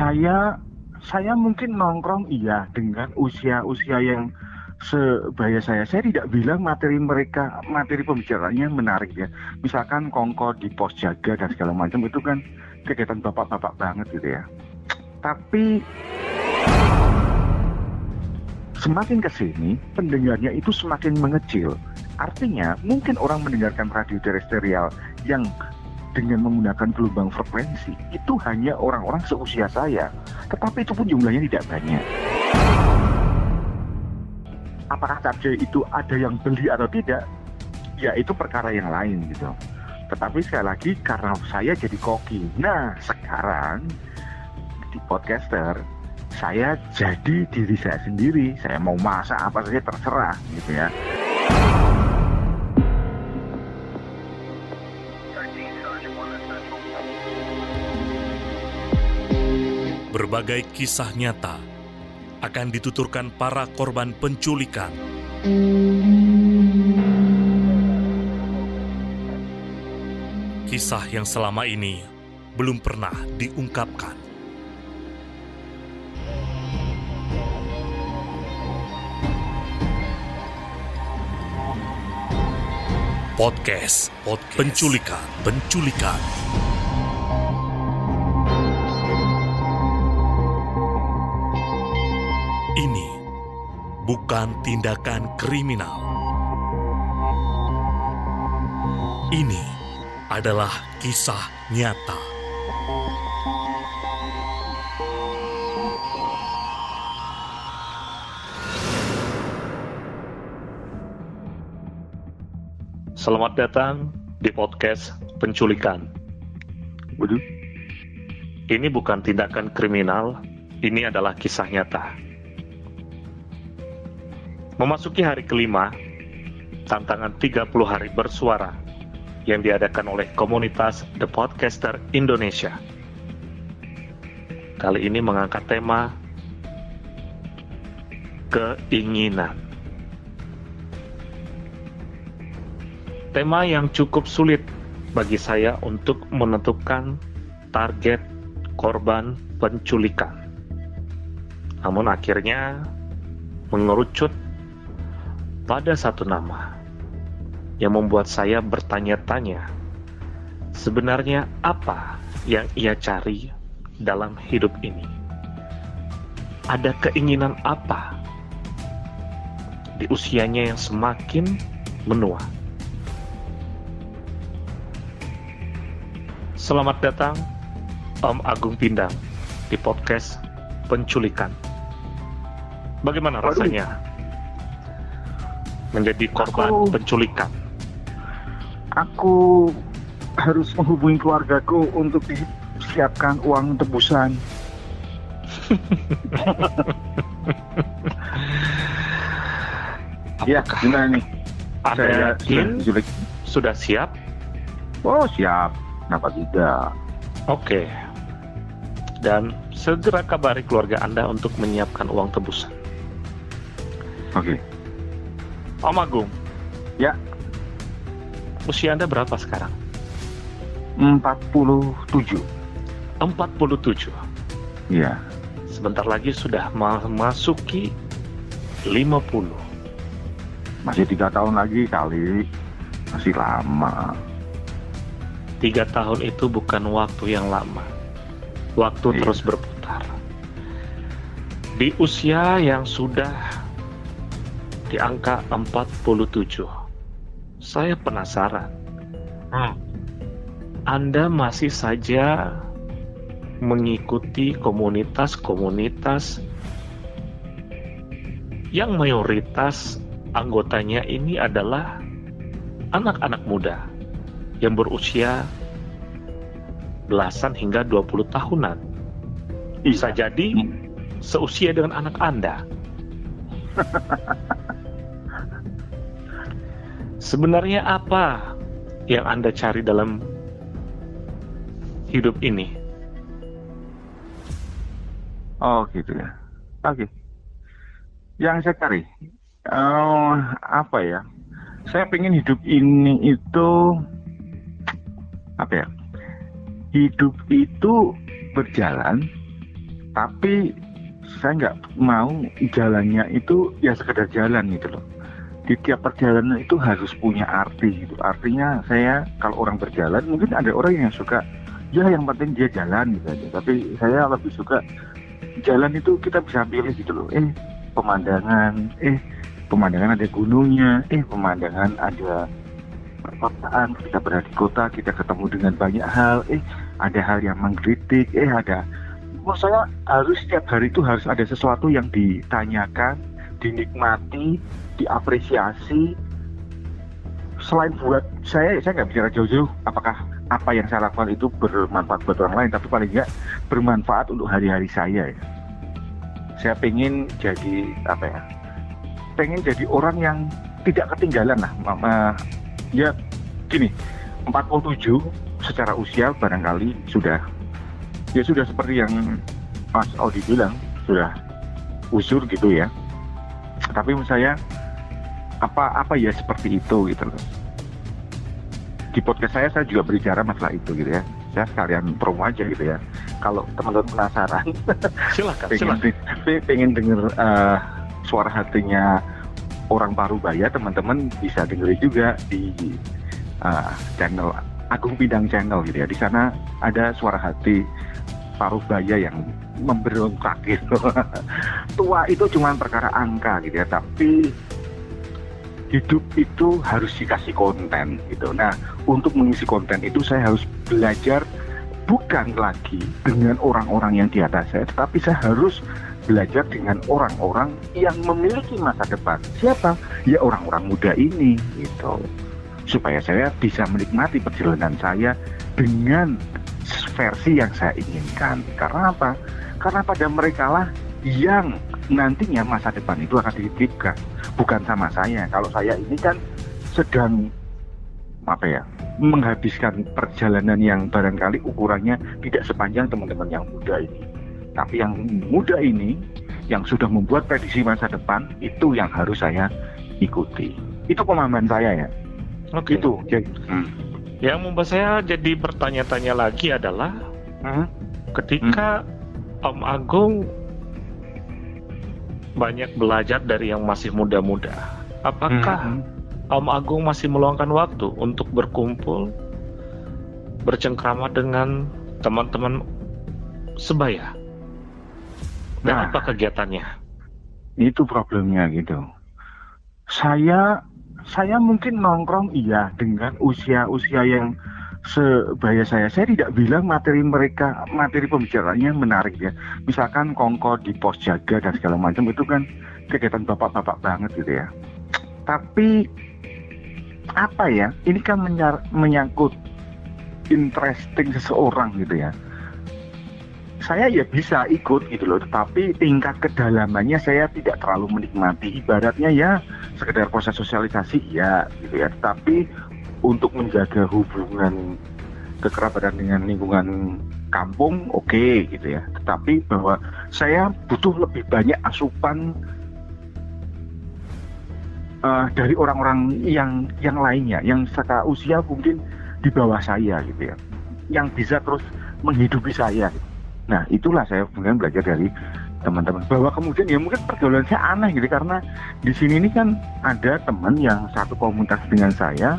saya saya mungkin nongkrong iya dengan usia-usia yang sebaya saya. Saya tidak bilang materi mereka, materi pembicaraannya menarik ya. Misalkan kongko di pos jaga dan segala macam itu kan kegiatan bapak-bapak banget gitu ya. Tapi semakin ke sini pendengarnya itu semakin mengecil. Artinya mungkin orang mendengarkan radio terestrial yang dengan menggunakan gelombang frekuensi itu hanya orang-orang seusia saya. Tetapi itu pun jumlahnya tidak banyak. Apakah charger itu ada yang beli atau tidak? Ya itu perkara yang lain gitu. Tetapi sekali lagi karena saya jadi koki. Nah sekarang di podcaster saya jadi diri saya sendiri. Saya mau masak apa saja terserah gitu ya. Berbagai kisah nyata akan dituturkan para korban penculikan. Kisah yang selama ini belum pernah diungkapkan. Podcast, podcast penculikan, penculikan. Bukan tindakan kriminal. Ini adalah kisah nyata. Selamat datang di podcast penculikan. Ini bukan tindakan kriminal, ini adalah kisah nyata. Memasuki hari kelima, tantangan 30 hari bersuara yang diadakan oleh komunitas The Podcaster Indonesia. Kali ini mengangkat tema keinginan. Tema yang cukup sulit bagi saya untuk menentukan target korban penculikan. Namun akhirnya mengerucut pada satu nama yang membuat saya bertanya-tanya sebenarnya apa yang ia cari dalam hidup ini. Ada keinginan apa di usianya yang semakin menua. Selamat datang Om Agung Pindang di podcast Penculikan. Bagaimana rasanya menjadi korban Aku- penculikan? aku harus menghubungi keluargaku untuk disiapkan uang tebusan. Ya, gimana nih? Anda Saya yakin sudah sudah siap? Oh siap, kenapa tidak? Oke. Dan segera kabari keluarga Anda untuk menyiapkan uang tebusan. Oke, Om Agung. Ya. Usia Anda berapa sekarang? 47. 47. Iya, Sebentar lagi sudah memasuki 50. masih tiga tahun lagi kali, masih lama. Tiga tahun itu bukan waktu yang lama. Waktu Iya. terus berputar. Di usia yang sudah di angka 47, saya penasaran. Hmm. Anda masih saja mengikuti komunitas-komunitas yang mayoritas anggotanya ini adalah anak-anak muda yang berusia belasan hingga 20 tahunan. Bisa Iya. jadi seusia dengan anak Anda. Sebenarnya apa yang Anda cari dalam hidup ini? Oh gitu ya. Oke. Yang saya cari, eh, apa ya? Saya pengen hidup ini itu apa ya? Hidup itu berjalan tapi saya nggak mau jalannya itu ya sekedar jalan gitu loh di tiap perjalanan itu harus punya arti gitu. Artinya saya kalau orang berjalan mungkin ada orang yang suka ya yang penting dia jalan gitu aja. Tapi saya lebih suka jalan itu kita bisa pilih gitu loh. Eh pemandangan eh pemandangan ada gunungnya eh pemandangan ada perkotaan kita berada di kota kita ketemu dengan banyak hal eh ada hal yang mengkritik eh ada saya harus setiap hari itu harus ada sesuatu yang ditanyakan dinikmati diapresiasi. Selain buat saya saya nggak bicara jauh-jauh apakah apa yang saya lakukan itu bermanfaat buat orang lain tapi paling nggak bermanfaat untuk hari-hari saya ya. Saya pengen jadi apa ya pengen jadi orang yang tidak ketinggalan lah. Mama ya gini 47 secara usia barangkali sudah ya sudah seperti yang Mas Audi bilang sudah usur gitu ya tapi menurut saya apa apa ya seperti itu gitu loh. Di podcast saya saya juga berbicara masalah itu gitu ya. Saya sekalian promo aja gitu ya. Kalau teman-teman penasaran silakan pengen, silakan. pengen denger uh, suara hatinya orang Parubaya teman-teman bisa dengerin juga di uh, channel Agung Bidang Channel gitu ya. Di sana ada suara hati Parubaya yang memberontak gitu. Tua itu cuma perkara angka gitu ya, tapi hidup itu harus dikasih konten gitu. Nah, untuk mengisi konten itu saya harus belajar bukan lagi dengan orang-orang yang di atas saya, tetapi saya harus belajar dengan orang-orang yang memiliki masa depan. Siapa? Ya orang-orang muda ini gitu. Supaya saya bisa menikmati perjalanan saya dengan versi yang saya inginkan. Karena apa? Karena pada mereka lah yang nantinya masa depan itu akan dititipkan. Bukan sama saya. Kalau saya ini kan sedang apa ya menghabiskan perjalanan yang barangkali ukurannya tidak sepanjang teman-teman yang muda ini tapi yang muda ini yang sudah membuat prediksi masa depan itu yang harus saya ikuti. Itu pemahaman saya ya. Oke. Itu. Jadi, hmm. Yang membuat saya jadi bertanya-tanya lagi adalah hmm? ketika hmm. Om Agung banyak belajar dari yang masih muda-muda, apakah hmm. Om Agung masih meluangkan waktu untuk berkumpul, bercengkrama dengan teman-teman sebaya? Dan nah, apa kegiatannya? Itu problemnya gitu. Saya saya mungkin nongkrong iya dengan usia-usia yang sebaya saya. Saya tidak bilang materi mereka, materi pembicaraannya menarik ya. Misalkan kongko di pos jaga dan segala macam itu kan kegiatan bapak-bapak banget gitu ya. Tapi apa ya? Ini kan menyangkut interesting seseorang gitu ya saya ya bisa ikut gitu loh, tetapi tingkat kedalamannya saya tidak terlalu menikmati. Ibaratnya ya sekedar proses sosialisasi ya gitu ya, tetapi untuk menjaga hubungan kekerabatan dengan lingkungan kampung oke okay, gitu ya. Tetapi bahwa saya butuh lebih banyak asupan uh, dari orang-orang yang yang lainnya, yang secara usia mungkin di bawah saya gitu ya, yang bisa terus menghidupi saya. Gitu Nah itulah saya kemudian belajar dari teman-teman. Bahwa kemudian ya mungkin pergaulan saya aneh gitu karena di sini ini kan ada teman yang satu komunitas dengan saya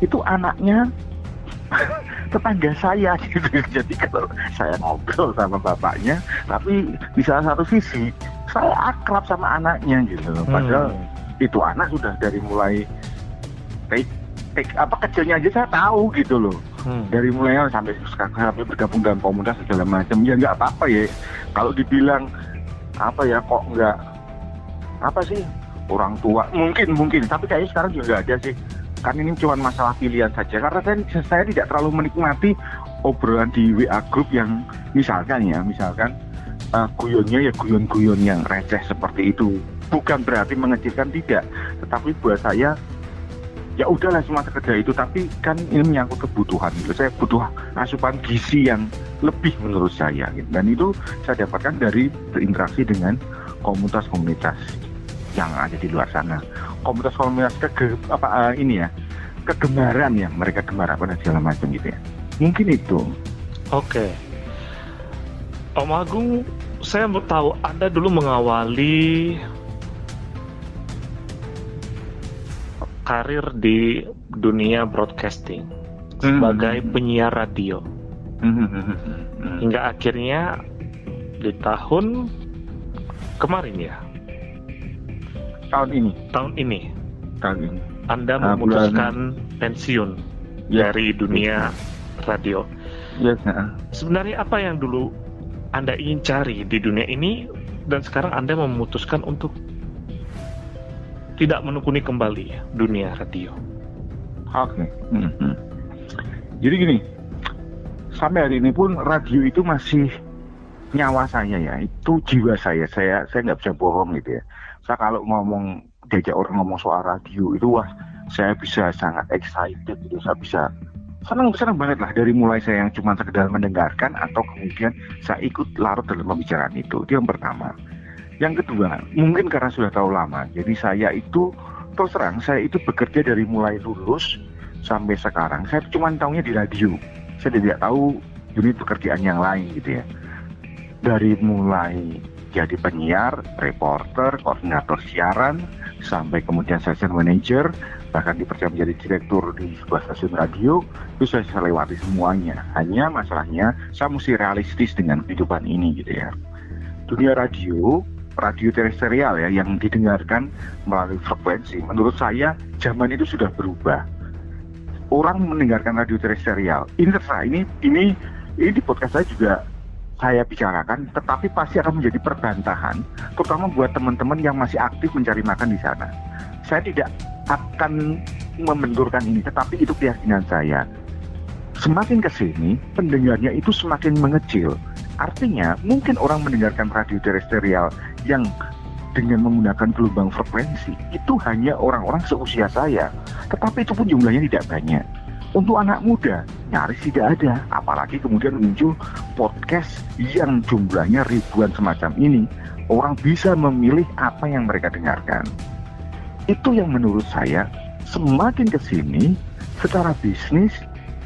itu anaknya tetangga saya gitu. Jadi kalau saya ngobrol sama bapaknya tapi di salah satu sisi saya akrab sama anaknya gitu. Padahal hmm. itu anak sudah dari mulai take, take apa kecilnya aja saya tahu gitu loh hmm. dari mulai sampai sekarang sampai bergabung dalam komunitas segala macam ya nggak apa-apa ya. Kalau dibilang apa ya kok nggak apa sih orang tua mungkin mungkin. Tapi kayaknya sekarang juga nggak ada sih. Kan ini cuma masalah pilihan saja. Karena saya, saya tidak terlalu menikmati obrolan di WA group yang misalkan ya misalkan uh, guyonnya ya guyon-guyon yang receh seperti itu. Bukan berarti mengecilkan tidak. Tetapi buat saya ya udahlah cuma sekedar itu. Tapi kan ini menyangkut kebutuhan gitu. Saya butuh asupan gizi yang lebih menurut saya gitu. dan itu saya dapatkan dari berinteraksi dengan komunitas-komunitas yang ada di luar sana. Komunitas-komunitas ke apa uh, ini ya kegemaran yang mereka gemar apa dan segala macam gitu ya. Mungkin itu. Oke. Om Agung, saya mau tahu Anda dulu mengawali karir di dunia broadcasting sebagai penyiar radio. Hingga akhirnya di tahun kemarin ya? Tahun ini. Tahun ini. Tahun ini. Anda Ah, memutuskan pensiun Ya. dari dunia radio. Yes uh, sebenarnya apa yang dulu Anda ingin cari di dunia ini dan sekarang Anda memutuskan untuk tidak menekuni kembali dunia radio Oke. Mhm. Jadi gini, sampai hari ini pun radio itu masih nyawa saya ya, itu jiwa saya. Saya saya nggak bisa bohong gitu ya. Saya kalau ngomong diajak orang ngomong soal radio itu wah saya bisa sangat excited gitu. Saya bisa senang senang banget lah dari mulai saya yang cuma sekedar mendengarkan atau kemudian saya ikut larut dalam pembicaraan itu. Itu yang pertama. Yang kedua, mungkin karena sudah tahu lama, jadi saya itu terus terang saya itu bekerja dari mulai lulus sampai sekarang. Saya cuma tahunya di radio. Saya tidak tahu unit pekerjaan yang lain gitu ya. Dari mulai jadi penyiar, reporter, koordinator siaran sampai kemudian session manager bahkan dipercaya menjadi direktur di sebuah stasiun radio itu saya, saya lewati semuanya. Hanya masalahnya saya mesti realistis dengan kehidupan ini gitu ya. Dunia radio radio terestrial ya yang didengarkan melalui frekuensi. Menurut saya zaman itu sudah berubah. Orang mendengarkan radio terestrial. Ini terserah ini ini ini di podcast saya juga saya bicarakan, tetapi pasti akan menjadi perbantahan, terutama buat teman-teman yang masih aktif mencari makan di sana. Saya tidak akan membenturkan ini, tetapi itu keyakinan saya. Semakin ke sini, pendengarnya itu semakin mengecil. Artinya, mungkin orang mendengarkan radio terestrial yang dengan menggunakan gelombang frekuensi itu hanya orang-orang seusia saya. Tetapi itu pun jumlahnya tidak banyak. Untuk anak muda nyaris tidak ada. Apalagi kemudian muncul podcast yang jumlahnya ribuan semacam ini. Orang bisa memilih apa yang mereka dengarkan. Itu yang menurut saya semakin ke sini secara bisnis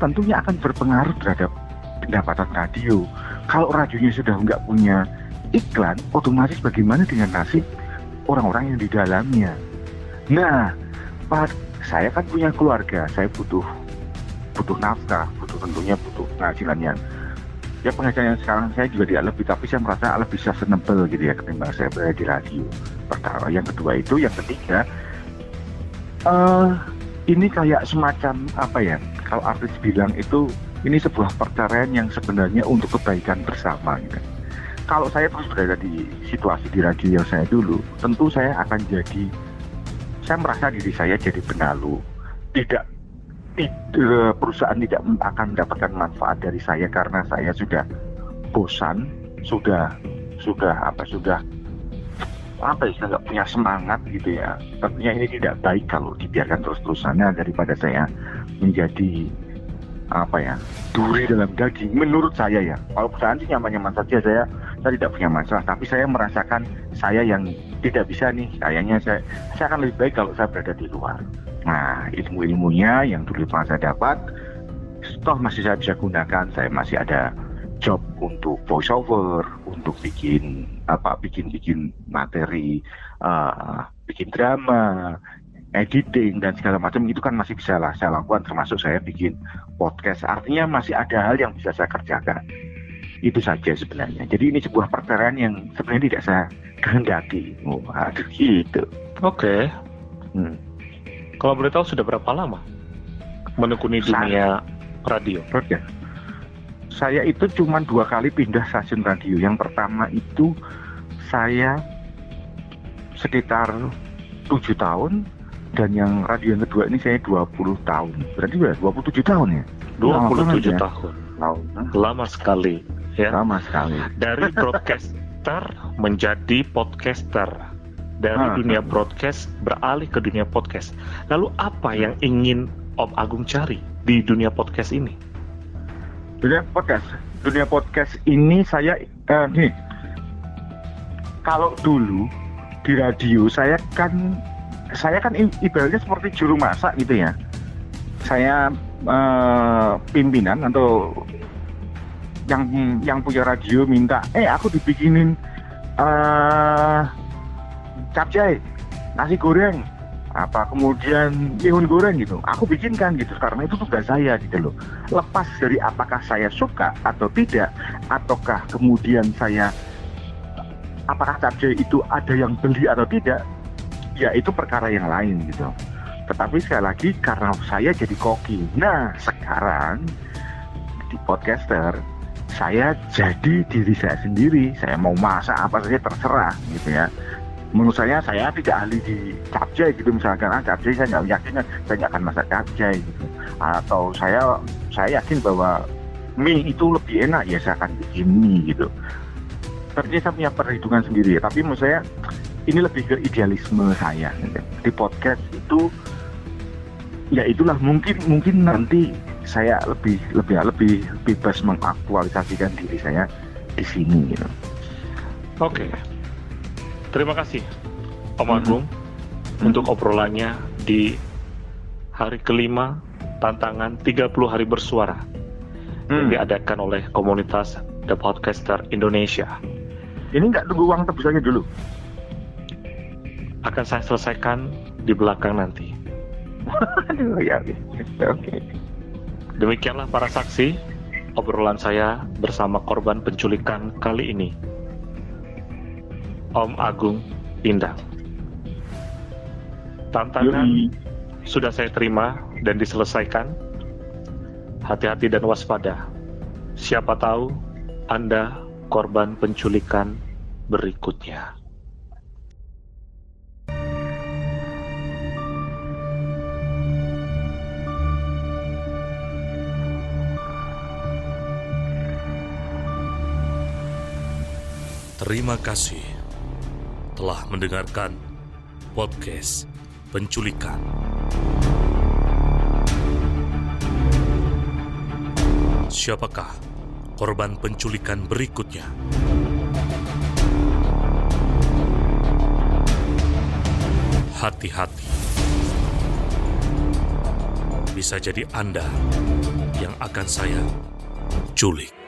tentunya akan berpengaruh terhadap pendapatan radio. Kalau radionya sudah nggak punya iklan, otomatis bagaimana dengan nasib orang-orang yang di dalamnya? Nah, Pak, saya kan punya keluarga, saya butuh butuh nafkah, butuh tentunya butuh penghasilan yang ya penghasilan sekarang saya juga tidak lebih, tapi saya merasa lebih sustainable gitu ya ketimbang saya berada di radio. Pertama, yang kedua itu, yang ketiga, eh ini kayak semacam apa ya? Kalau artis bilang itu ini sebuah perceraian yang sebenarnya untuk kebaikan bersama gitu kalau saya terus berada di situasi di radio yang saya dulu, tentu saya akan jadi, saya merasa diri saya jadi benalu. Tidak, tidak perusahaan tidak akan mendapatkan manfaat dari saya karena saya sudah bosan, sudah, sudah apa, sudah apa ya, nggak punya semangat gitu ya. Tentunya ini tidak baik kalau dibiarkan terus-terusannya daripada saya menjadi apa ya? Duri dalam daging menurut saya ya. Kalau perusahaan sih nyaman-nyaman saja saya saya tidak punya masalah. Tapi saya merasakan saya yang tidak bisa nih kayaknya saya saya akan lebih baik kalau saya berada di luar. Nah ilmu-ilmunya yang dulu pernah saya dapat toh masih saya bisa gunakan. Saya masih ada job untuk voice over untuk bikin apa bikin bikin materi uh, bikin drama editing dan segala macam itu kan masih bisa lah saya lakukan termasuk saya bikin podcast artinya masih ada hal yang bisa saya kerjakan itu saja sebenarnya jadi ini sebuah perceraian yang sebenarnya tidak saya kehendaki oh, aduh gitu Oke. hmm. Kalau boleh tahu sudah berapa lama menekuni Saya- dunia radio? Oke. saya itu cuma dua kali pindah stasiun radio yang pertama itu saya sekitar tujuh tahun dan yang radio yang kedua ini saya 20 tahun berarti sudah 27 tahun ya 27 ya. tahun. tahun Lama sekali ya. lama sekali Dari broadcaster menjadi podcaster. Dari Ah, dunia broadcast beralih ke dunia podcast. Lalu apa yang ingin Om Agung cari di dunia podcast ini? dunia podcast dunia podcast ini saya eh, nih kalau dulu di radio saya kan saya kan ibaratnya seperti juru masak gitu ya. Saya eh, pimpinan atau yang yang punya radio minta, eh aku dibikinin uh, capcay, nasi goreng, apa kemudian bihun goreng gitu. Aku bikinkan gitu karena itu tugas saya gitu loh. Lepas dari apakah saya suka atau tidak ataukah kemudian saya apakah capcay itu ada yang beli atau tidak ya itu perkara yang lain gitu. Tetapi sekali lagi karena saya jadi koki. Nah sekarang di podcaster saya jadi diri saya sendiri. Saya mau masak apa saja terserah gitu ya. Menurut saya saya tidak ahli di capcay gitu misalkan. Ah capcay saya nggak yakin saya nggak akan masak capcay gitu. Atau saya saya yakin bahwa mie itu lebih enak ya saya akan bikin mie gitu. Tapi saya punya perhitungan sendiri. Tapi menurut saya ini lebih ke idealisme saya gitu. di podcast itu ya itulah mungkin mungkin nanti saya lebih lebih lebih bebas mengaktualisasikan diri saya di sini gitu. Oke. Okay. Terima kasih Om. Agung hmm. untuk obrolannya di hari kelima tantangan 30 hari bersuara hmm. yang diadakan oleh komunitas The Podcaster Indonesia. Ini nggak tunggu uang tebusannya dulu? Akan saya selesaikan di belakang nanti. ya, oke. Demikianlah para saksi obrolan saya bersama korban penculikan kali ini. Om Agung Indang. Tantangan Yui. sudah saya terima dan diselesaikan. Hati-hati dan waspada. Siapa tahu Anda korban penculikan berikutnya. Terima kasih telah mendengarkan podcast penculikan. Siapakah korban penculikan berikutnya? Hati-hati. Bisa jadi Anda yang akan saya culik.